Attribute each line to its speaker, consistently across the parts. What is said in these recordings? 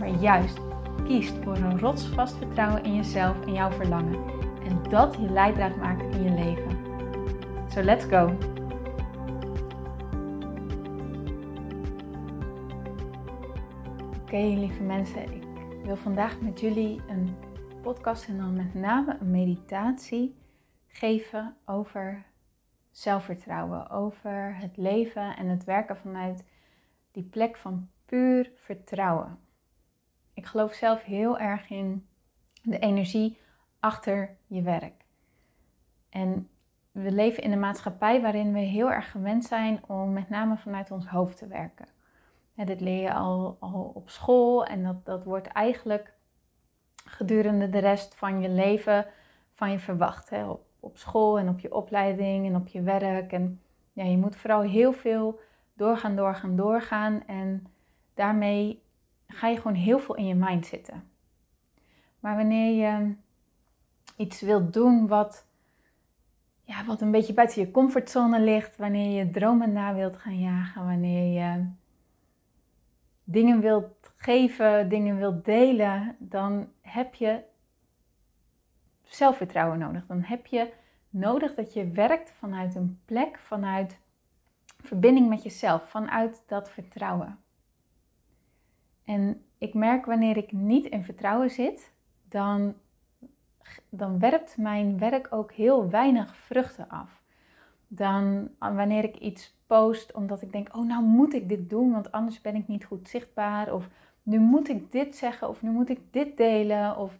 Speaker 1: maar juist kiest voor een rotsvast vertrouwen in jezelf en jouw verlangen. En dat je leidraad maakt in je leven. So let's go! Oké, lieve mensen, ik wil vandaag met jullie een podcast en dan met name een meditatie geven over zelfvertrouwen, over het leven en het werken vanuit die plek van puur vertrouwen. Ik geloof zelf heel erg in de energie achter je werk. En we leven in een maatschappij waarin we heel erg gewend zijn om met name vanuit ons hoofd te werken. Ja, dit leer je al, al op school en dat, dat wordt eigenlijk gedurende de rest van je leven van je verwacht. Hè? Op, op school en op je opleiding en op je werk. En ja, je moet vooral heel veel doorgaan, doorgaan, doorgaan. En daarmee ga je gewoon heel veel in je mind zitten. Maar wanneer je iets wilt doen wat, ja, wat een beetje buiten je comfortzone ligt, wanneer je dromen na wilt gaan jagen, wanneer je dingen wilt geven, dingen wilt delen, dan heb je zelfvertrouwen nodig. Dan heb je nodig dat je werkt vanuit een plek, vanuit verbinding met jezelf, vanuit dat vertrouwen. En ik merk wanneer ik niet in vertrouwen zit, dan, dan werpt mijn werk ook heel weinig vruchten af. Dan wanneer ik iets post omdat ik denk, oh nou moet ik dit doen, want anders ben ik niet goed zichtbaar. Of nu moet ik dit zeggen, of nu moet ik dit delen. Of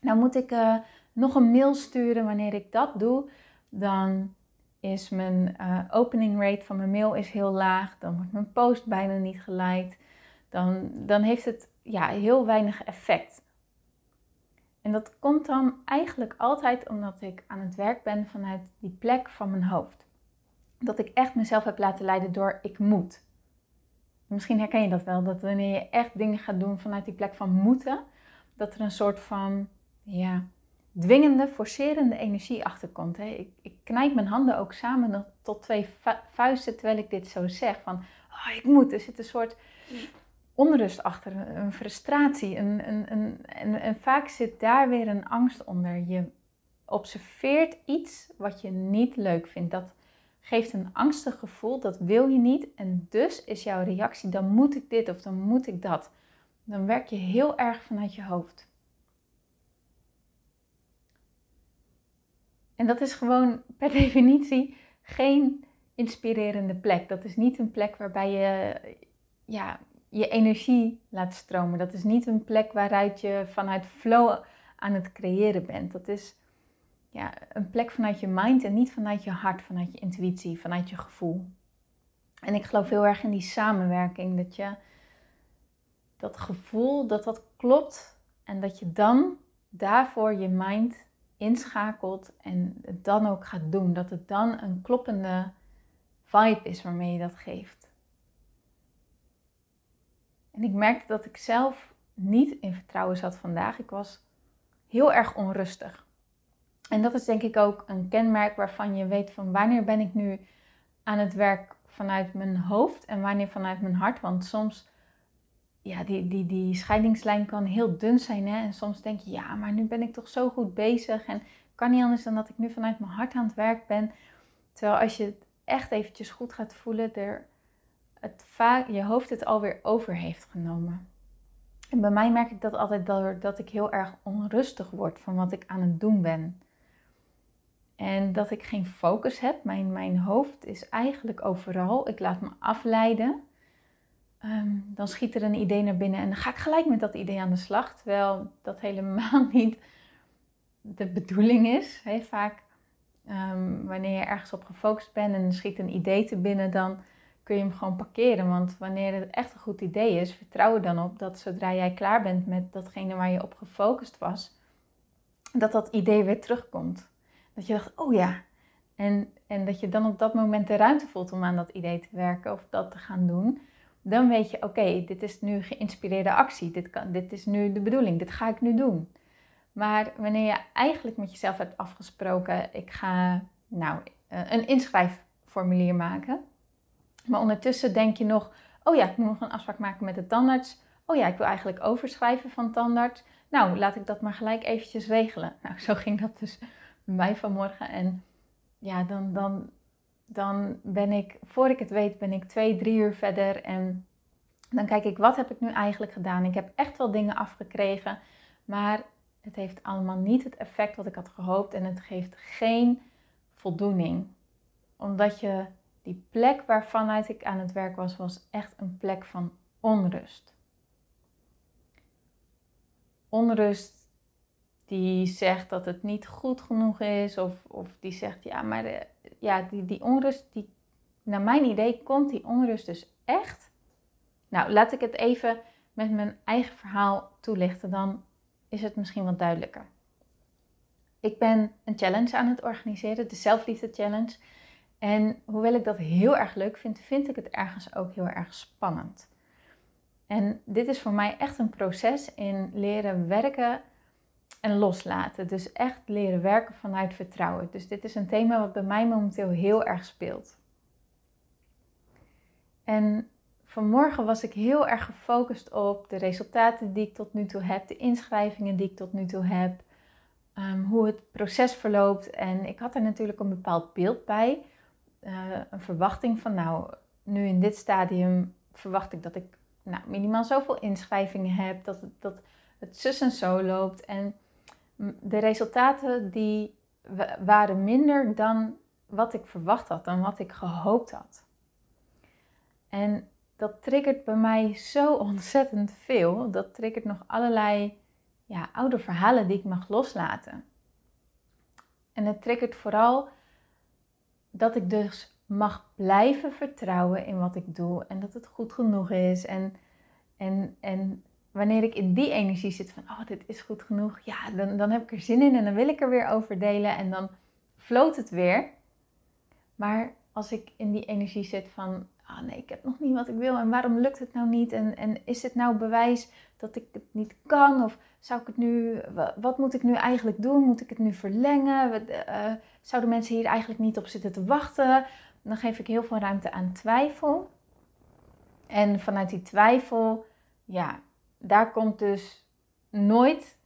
Speaker 1: nou moet ik uh, nog een mail sturen. Wanneer ik dat doe, dan is mijn uh, opening rate van mijn mail is heel laag. Dan wordt mijn post bijna niet geliked dan, dan heeft het ja, heel weinig effect. En dat komt dan eigenlijk altijd omdat ik aan het werk ben vanuit die plek van mijn hoofd. Dat ik echt mezelf heb laten leiden door ik moet. Misschien herken je dat wel, dat wanneer je echt dingen gaat doen vanuit die plek van moeten, dat er een soort van ja, dwingende, forcerende energie achterkomt. Hè? Ik, ik knijp mijn handen ook samen tot twee vuisten terwijl ik dit zo zeg. Van, oh, ik moet. Er zit een soort onrust achter, een frustratie. Een, een, een, en, vaak zit daar weer een angst onder. Je observeert iets wat je niet leuk vindt. Dat geeft een angstig gevoel, dat wil je niet. En dus is jouw reactie, dan moet ik dit of dan moet ik dat. Dan werk je heel erg vanuit je hoofd. En dat is gewoon per definitie geen inspirerende plek. Dat is niet een plek waarbij je ja, je energie laat stromen. Dat is niet een plek waaruit je vanuit flow aan het creëren bent. Dat is ja, een plek vanuit je mind en niet vanuit je hart, vanuit je intuïtie, vanuit je gevoel. En ik geloof heel erg in die samenwerking, dat je dat gevoel, dat dat klopt en dat je dan daarvoor je mind inschakelt en het dan ook gaat doen. Dat het dan een kloppende vibe is waarmee je dat geeft. En ik merkte dat ik zelf niet in vertrouwen zat vandaag. Ik was heel erg onrustig. En dat is denk ik ook een kenmerk waarvan je weet van wanneer ben ik nu aan het werk vanuit mijn hoofd en wanneer vanuit mijn hart. Want soms, ja, die, die, die scheidingslijn kan heel dun zijn. Hè? En soms denk je, ja, maar nu ben ik toch zo goed bezig. En kan niet anders dan dat ik nu vanuit mijn hart aan het werk ben. Terwijl als je het echt eventjes goed gaat voelen, er het vaak, je hoofd het alweer over heeft genomen. En bij mij merk ik dat altijd dat ik heel erg onrustig word van wat ik aan het doen ben. En dat ik geen focus heb. Mijn, mijn hoofd is eigenlijk overal. Ik laat me afleiden. Ehm, dan schiet er een idee naar binnen en dan ga ik gelijk met dat idee aan de slag. Terwijl dat helemaal niet de bedoeling is. vaak um, wanneer je ergens op gefocust bent en schiet een idee te binnen, dan kun je hem gewoon parkeren. Want wanneer het echt een goed idee is, vertrouw er dan op dat zodra jij klaar bent met datgene waar je op gefocust was, dat dat idee weer terugkomt. Dat je dacht, oh ja. En, en dat je dan op dat moment de ruimte voelt om aan dat idee te werken of dat te gaan doen. Dan weet je, oké, dit is nu geïnspireerde actie. Dit, kan, dit is nu de bedoeling. Dit ga ik nu doen. Maar wanneer je eigenlijk met jezelf hebt afgesproken, ik ga nou eh, een inschrijfformulier maken. Maar ondertussen denk je nog, oh ja, ik moet nog een afspraak maken met de tandarts. Oh ja, ik wil eigenlijk overschrijven van tandarts. Nou, laat ik dat maar gelijk eventjes regelen. Nou, zo ging dat dus bij mij vanmorgen. En ja, dan, dan, dan ben ik, voor ik het weet, ben ik twee, drie uur verder. En dan kijk ik, wat heb ik nu eigenlijk gedaan? Ik heb echt wel dingen afgekregen. Maar het heeft allemaal niet het effect wat ik had gehoopt. En het geeft geen voldoening. Omdat je die plek waarvanuit ik aan het werk was, was echt een plek van onrust. Onrust die zegt dat het niet goed genoeg is, of, of die zegt ja, maar ja, die, die onrust, die, naar mijn idee komt die onrust dus echt. Nou, laat ik het even met mijn eigen verhaal toelichten, dan is het misschien wat duidelijker. Ik ben een challenge aan het organiseren, de Zelfliefde Challenge. En hoewel ik dat heel erg leuk vind, vind ik het ergens ook heel erg spannend. En dit is voor mij echt een proces in leren werken en loslaten. Dus echt leren werken vanuit vertrouwen. Dus dit is een thema wat bij mij momenteel heel erg speelt. En vanmorgen was ik heel erg gefocust op de resultaten die ik tot nu toe heb, de inschrijvingen die ik tot nu toe heb, ehm, hoe het proces verloopt. En ik had er natuurlijk een bepaald beeld bij, uh, een verwachting van, nou, nu in dit stadium verwacht ik dat ik nou, minimaal zoveel inschrijvingen heb, dat het, dat het zus en zo loopt. En de resultaten die waren minder dan wat ik verwacht had, dan wat ik gehoopt had. En dat triggert bij mij zo ontzettend veel. Dat triggert nog allerlei ja, oude verhalen die ik mag loslaten. En het triggert vooral dat ik dus mag blijven vertrouwen in wat ik doe en dat het goed genoeg is. En, en, en wanneer ik in die energie zit van, oh, dit is goed genoeg, ja, dan, dan heb ik er zin in en dan wil ik er weer over delen en dan floot het weer. Maar als ik in die energie zit van, ah nee, ik heb nog niet wat ik wil en waarom lukt het nou niet? En, en is het nou bewijs dat ik het niet kan? Of zou ik het nu, wat moet ik nu eigenlijk doen? Moet ik het nu verlengen? Uh, zouden mensen hier eigenlijk niet op zitten te wachten? Dan geef ik heel veel ruimte aan twijfel. En vanuit die twijfel, ja, daar komt dus nooit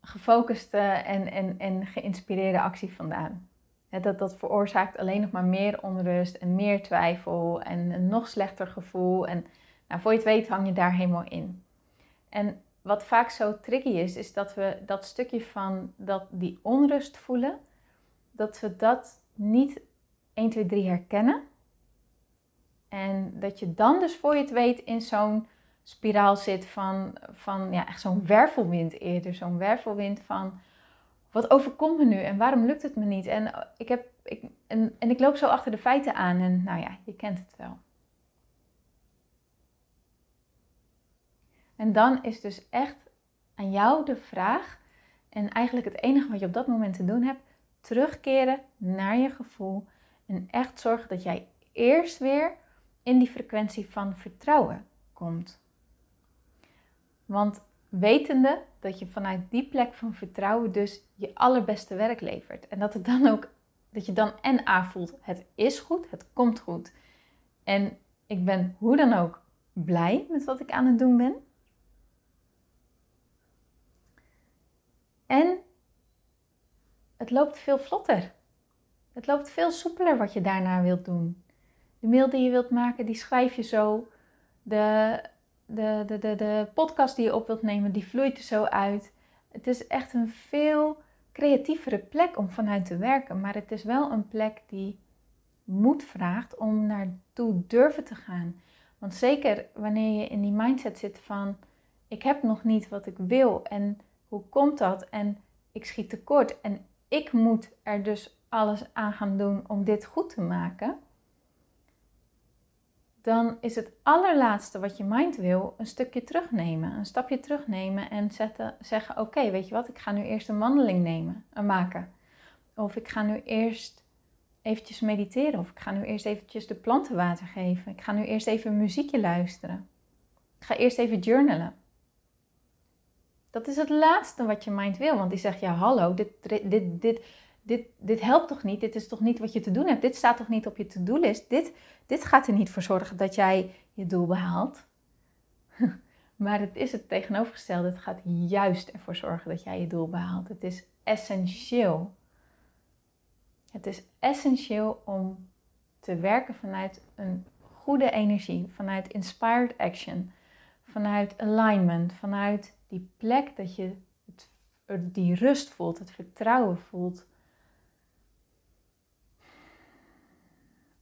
Speaker 1: gefocuste en, en, en geïnspireerde actie vandaan dat, dat veroorzaakt alleen nog maar meer onrust en meer twijfel en een nog slechter gevoel. En nou, voor je het weet hang je daar helemaal in. En wat vaak zo tricky is, is dat we dat stukje van dat, die onrust voelen, dat we dat niet 1, 2, 3 herkennen. En dat je dan dus voor je het weet in zo'n spiraal zit van, van ja, echt zo'n wervelwind eerder. Zo'n wervelwind van wat overkomt me nu en waarom lukt het me niet? En eh, ik, heb, ik, en, ik loop zo achter de feiten aan en nou ja, je kent het wel. En dan is dus echt aan jou de vraag, en eigenlijk het enige wat je op dat moment te doen hebt, terugkeren naar je gevoel en echt zorgen dat jij eerst weer in die frequentie van vertrouwen komt. Want wetende dat je vanuit die plek van vertrouwen dus je allerbeste werk levert. En dat het dan ook, dat je dan en A voelt, het is goed, het komt goed. En ik ben hoe dan ook blij met wat ik aan het doen ben. En het loopt veel vlotter. Het loopt veel soepeler wat je daarna wilt doen. De mail die je wilt maken, die schrijf je zo. De, de, de, de, de podcast die je op wilt nemen, die vloeit er zo uit. Het is echt een veel creatievere plek om vanuit te werken. Maar het is wel een plek die moed vraagt om naartoe durven te gaan. Want zeker wanneer je in die mindset zit van ik heb nog niet wat ik wil en hoe komt dat en ik schiet tekort en ik moet er dus alles aan gaan doen om dit goed te maken. Dan is het allerlaatste wat je mind wil een stukje terugnemen, een stapje terugnemen en zetten, zeggen: Oké, weet je wat, ik ga nu eerst een wandeling nemen, en eh, maken. Of ik ga nu eerst eventjes mediteren, of ik ga nu eerst eventjes de planten water geven. Ik ga nu eerst even muziekje luisteren. Ik ga eerst even journalen. Dat is het laatste wat je mind wil, want die zegt: Ja, hallo, dit, dit, dit, dit, dit helpt toch niet? Dit is toch niet wat je te doen hebt? Dit staat toch niet op je to-do-list? Dit, dit gaat er niet voor zorgen dat jij je doel behaalt. maar het is het tegenovergestelde. Het gaat juist ervoor zorgen dat jij je doel behaalt. Het is essentieel. Het is essentieel om te werken vanuit een goede energie, vanuit inspired action, vanuit alignment, vanuit die plek dat je die rust voelt, het vertrouwen voelt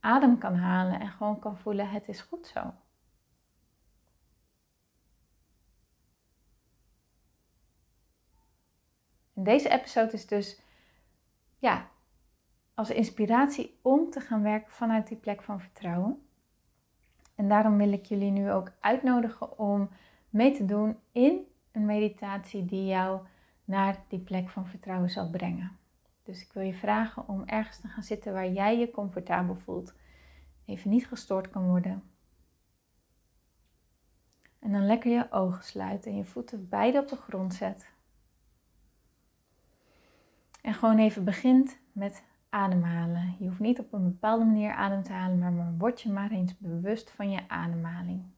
Speaker 1: adem kan halen en gewoon kan voelen: het is goed zo. Deze episode is dus ja, als inspiratie om te gaan werken vanuit die plek van vertrouwen. En daarom wil ik jullie nu ook uitnodigen om mee te doen in een meditatie die jou naar die plek van vertrouwen zal brengen. Dus ik wil je vragen om ergens te gaan zitten waar jij je comfortabel voelt. Even niet gestoord kan worden. En dan lekker je ogen sluiten en je voeten beide op de grond zet. En gewoon even begint met ademhalen. Je hoeft niet op een bepaalde manier adem te halen, maar word je maar eens bewust van je ademhaling.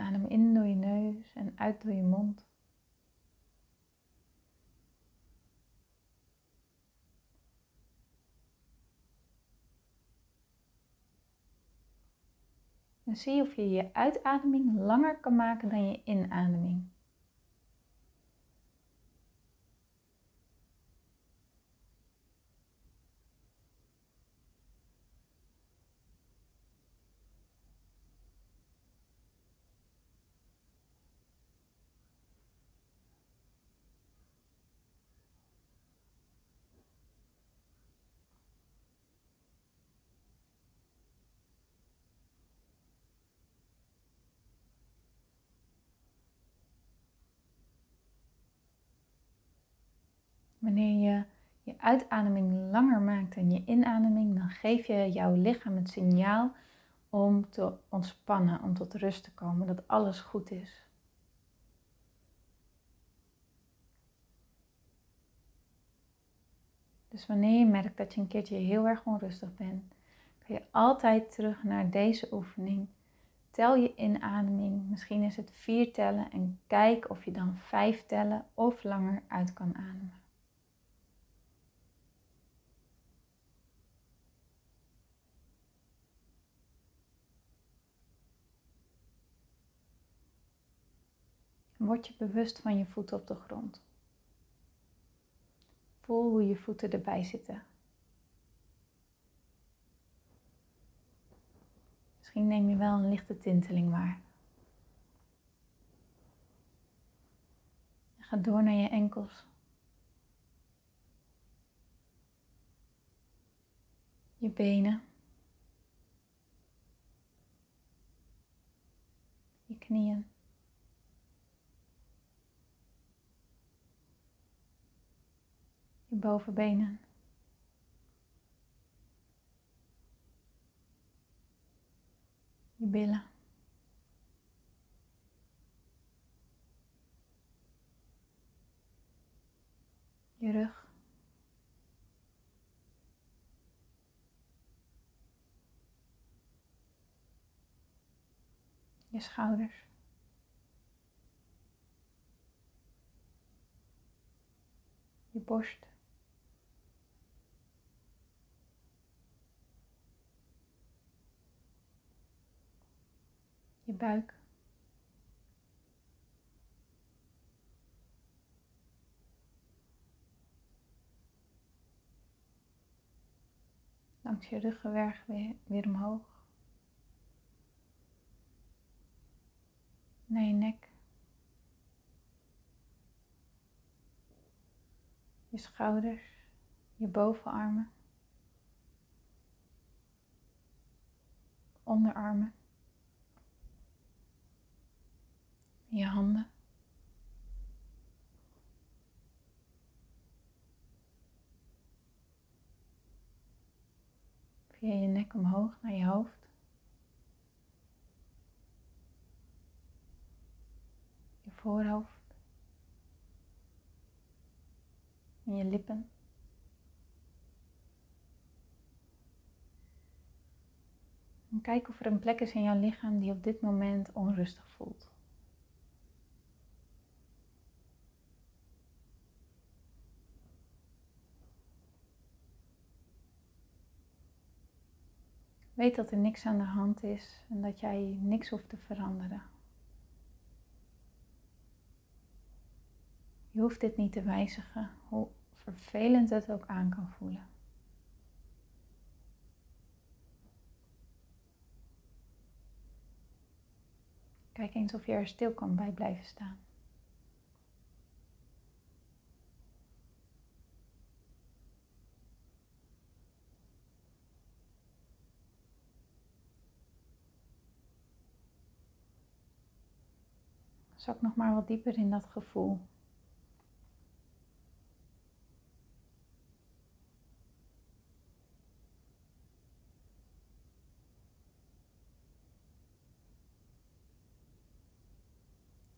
Speaker 1: Adem in door je neus en uit door je mond. En zie of je je uitademing langer kan maken dan je inademing. Wanneer je je uitademing langer maakt dan je inademing, dan geef je jouw lichaam het signaal om te ontspannen, om tot rust te komen, dat alles goed is. Dus wanneer je merkt dat je een keertje heel erg onrustig bent, kun je altijd terug naar deze oefening. Tel je inademing, misschien is het vier tellen en kijk of je dan vijf tellen of langer uit kan ademen. Word je bewust van je voeten op de grond. Voel hoe je voeten erbij zitten. Misschien neem je wel een lichte tinteling waar. Ga door naar je enkels. Je benen. Je knieën. Bovenbenen. Je billen. Je rug. Je schouders. Je borst. Je buik. Langs je ruggenwerg weer, weer omhoog. Naar je nek. Je schouders, je bovenarmen. Onderarmen. Je handen. Via je nek omhoog naar je hoofd. Je voorhoofd. En je lippen. En kijk of er een plek is in jouw lichaam die op dit moment onrustig voelt. Weet dat er niks aan de hand is en dat jij niks hoeft te veranderen. Je hoeft dit niet te wijzigen, hoe vervelend het ook aan kan voelen. Kijk eens of je er stil kan bij blijven staan. Zak nog maar wat dieper in dat gevoel.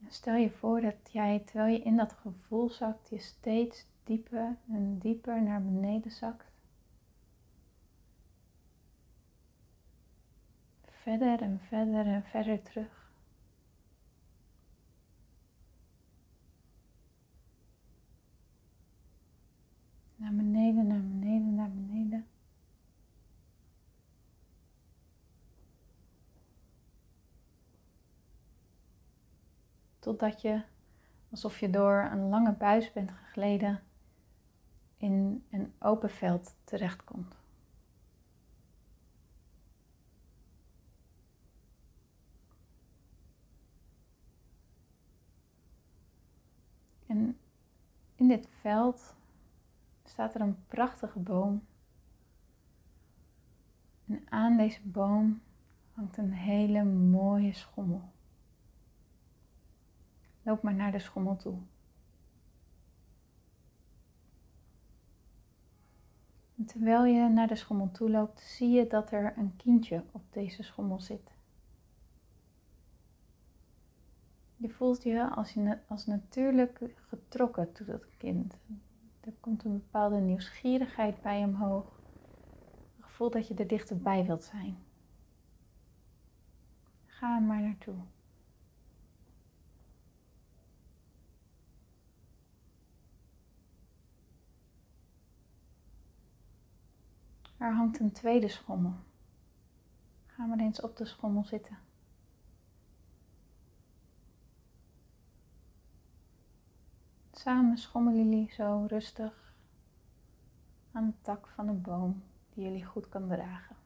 Speaker 1: Stel je voor dat jij, terwijl je in dat gevoel zakt, je steeds dieper en dieper naar beneden zakt. Verder en verder en verder terug. Naar beneden, naar beneden, naar beneden. Totdat je, alsof je door een lange buis bent gegleden, in een open veld terechtkomt. En in dit veld staat er een prachtige boom. En aan deze boom hangt een hele mooie schommel. Loop maar naar de schommel toe. Terwijl je naar de schommel toe loopt, zie je dat er een kindje op deze schommel zit. Je voelt je als, je als natuurlijk getrokken tot dat kind. Er komt een bepaalde nieuwsgierigheid bij omhoog. Een gevoel dat je er dichterbij wilt zijn. Ga er maar naartoe. Er hangt een tweede schommel. Ga maar eens op de schommel zitten. Samen schommelen jullie zo rustig aan de tak van een boom die jullie goed kan dragen.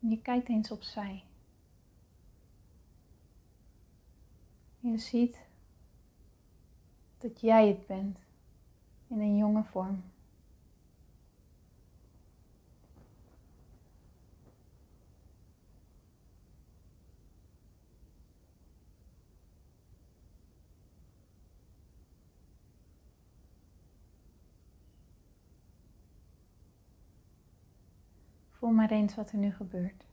Speaker 1: En je kijkt eens opzij. Je ziet dat jij het bent in een jonge vorm. Voel maar eens wat er nu gebeurt.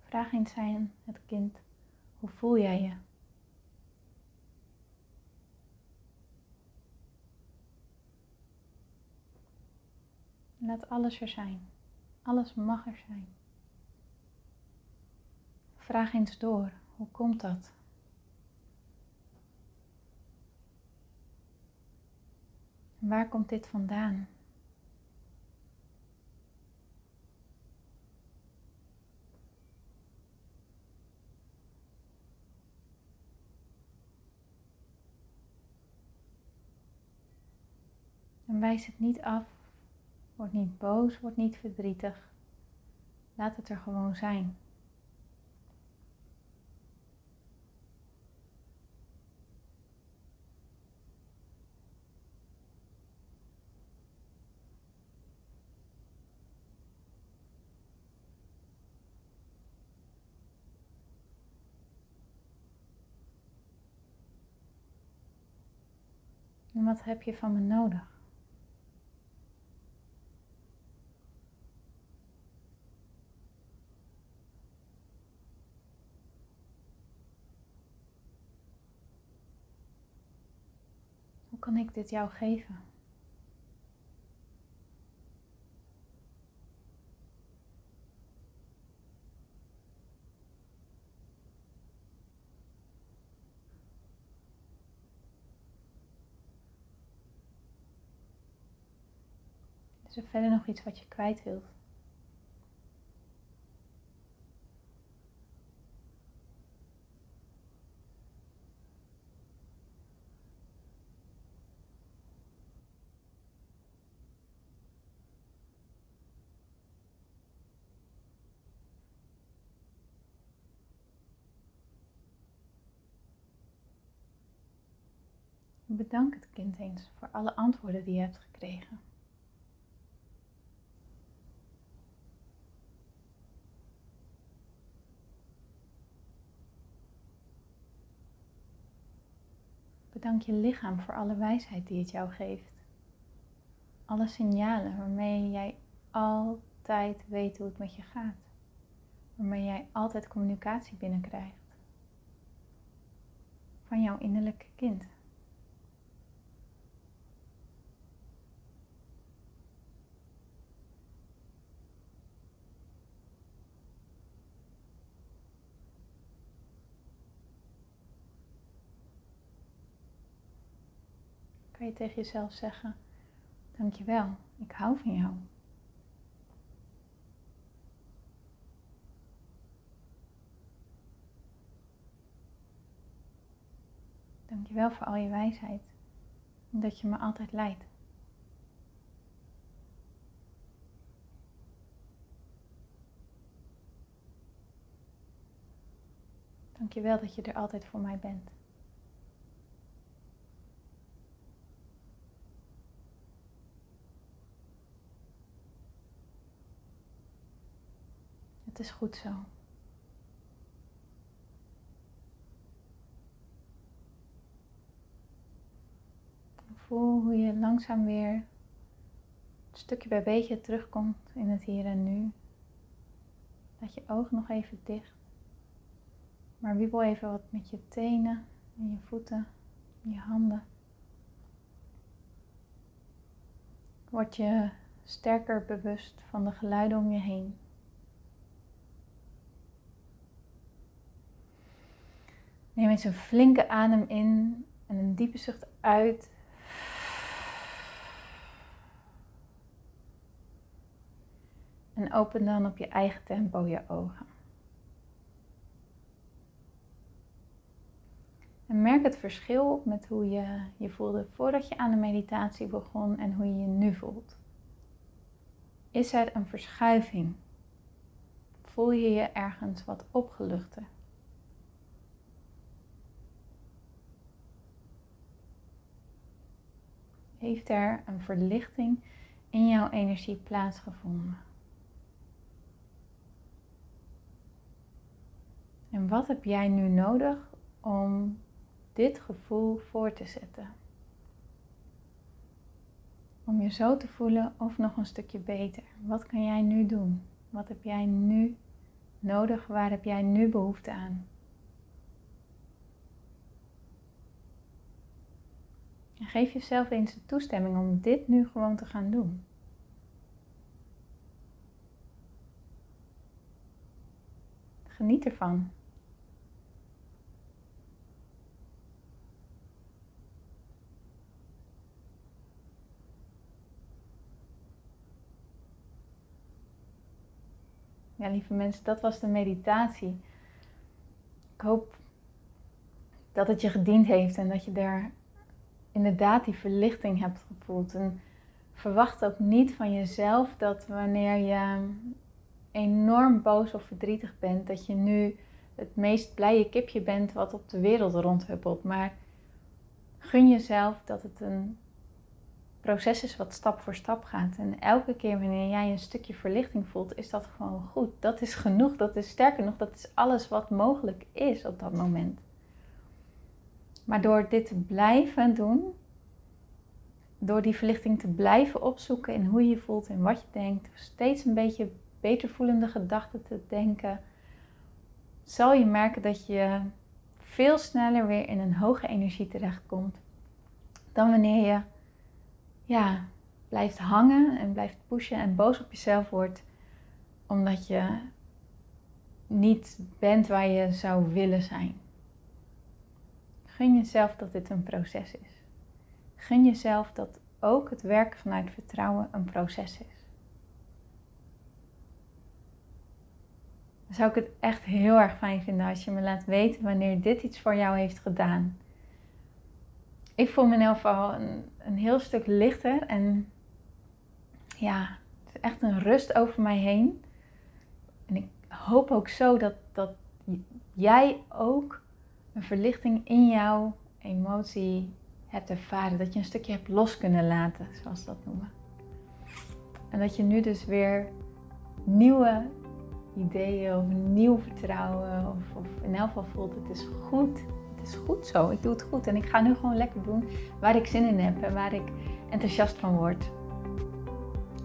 Speaker 1: Vraag eens aan het kind, hoe voel jij je? Laat alles er zijn. Alles mag er zijn. Vraag eens door, hoe komt dat? Waar komt dit vandaan? En wijs het niet af, word niet boos, word niet verdrietig. Laat het er gewoon zijn. Wat heb je van me nodig? Hoe kan ik dit jou geven? Is er verder nog iets wat je kwijt wilt? Bedank het kind eens voor alle antwoorden die je hebt gekregen. Bedank je lichaam voor alle wijsheid die het jou geeft. Alle signalen waarmee jij altijd weet hoe het met je gaat. Waarmee jij altijd communicatie binnenkrijgt. Van jouw innerlijke kind. Kan je tegen jezelf zeggen: Dankjewel, ik hou van jou. Dankjewel voor al je wijsheid en dat je me altijd leidt. Dankjewel dat je er altijd voor mij bent. Is goed zo. Voel hoe je langzaam weer stukje bij beetje terugkomt in het hier en nu. Laat je ogen nog even dicht. Maar wiebel even wat met je tenen en je voeten, je handen. Word je sterker bewust van de geluiden om je heen. Neem eens een flinke adem in en een diepe zucht uit. En open dan op je eigen tempo je ogen. En merk het verschil met hoe je je voelde voordat je aan de meditatie begon en hoe je je nu voelt. Is er een verschuiving? Voel je je ergens wat opgeluchter? Heeft er een verlichting in jouw energie plaatsgevonden. En wat heb jij nu nodig om dit gevoel voor te zetten? Om je zo te voelen of nog een stukje beter. Wat kan jij nu doen? Wat heb jij nu nodig? Waar heb jij nu behoefte aan? En geef jezelf eens de toestemming om dit nu gewoon te gaan doen. Geniet ervan. Ja, lieve mensen, dat was de meditatie. Ik hoop dat het je gediend heeft en dat je er inderdaad die verlichting hebt gevoeld. En verwacht ook niet van jezelf dat wanneer je enorm boos of verdrietig bent, dat je nu het meest blije kipje bent wat op de wereld rondhuppelt. Maar gun jezelf dat het een proces is wat stap voor stap gaat. En elke keer wanneer jij een stukje verlichting voelt, is dat gewoon goed. Dat is genoeg. Dat is sterker nog, dat is alles wat mogelijk is op dat moment. Maar door dit te blijven doen, door die verlichting te blijven opzoeken in hoe je je voelt en wat je denkt, steeds een beetje beter voelende gedachten te denken, zal je merken dat je veel sneller weer in een hoge energie terechtkomt dan wanneer je ja, blijft hangen en blijft pushen en boos op jezelf wordt omdat je niet bent waar je zou willen zijn. Gun jezelf dat dit een proces is. Gun jezelf dat ook het werken vanuit vertrouwen een proces is. Dan zou ik het echt heel erg fijn vinden als je me laat weten wanneer dit iets voor jou heeft gedaan. Ik voel me in ieder geval een, een heel stuk lichter en ja, het is echt een rust over mij heen. En ik hoop ook zo dat, dat jij ook een verlichting in jouw emotie hebt ervaren. Dat je een stukje hebt los kunnen laten, zoals ze dat noemen. En dat je nu dus weer nieuwe ideeën of nieuw vertrouwen of, of in elk geval voelt het is goed. Het is goed zo, ik doe het goed en ik ga nu gewoon lekker doen waar ik zin in heb en waar ik enthousiast van word.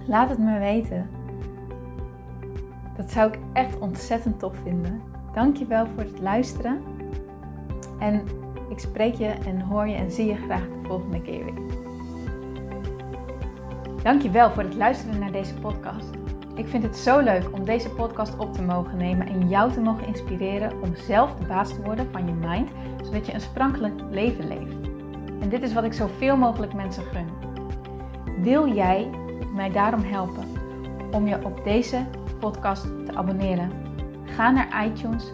Speaker 1: Laat het me weten. Dat zou ik echt ontzettend tof vinden. Dankjewel voor het luisteren. En ik spreek je en hoor je en zie je graag de volgende keer weer. Dankjewel voor het luisteren naar deze podcast. Ik vind het zo leuk om deze podcast op te mogen nemen en jou te mogen inspireren om zelf de baas te worden van je mind, zodat je een sprankelijk leven leeft. En dit is wat ik zoveel mogelijk mensen gun. Wil jij mij daarom helpen om je op deze podcast te abonneren? Ga naar iTunes,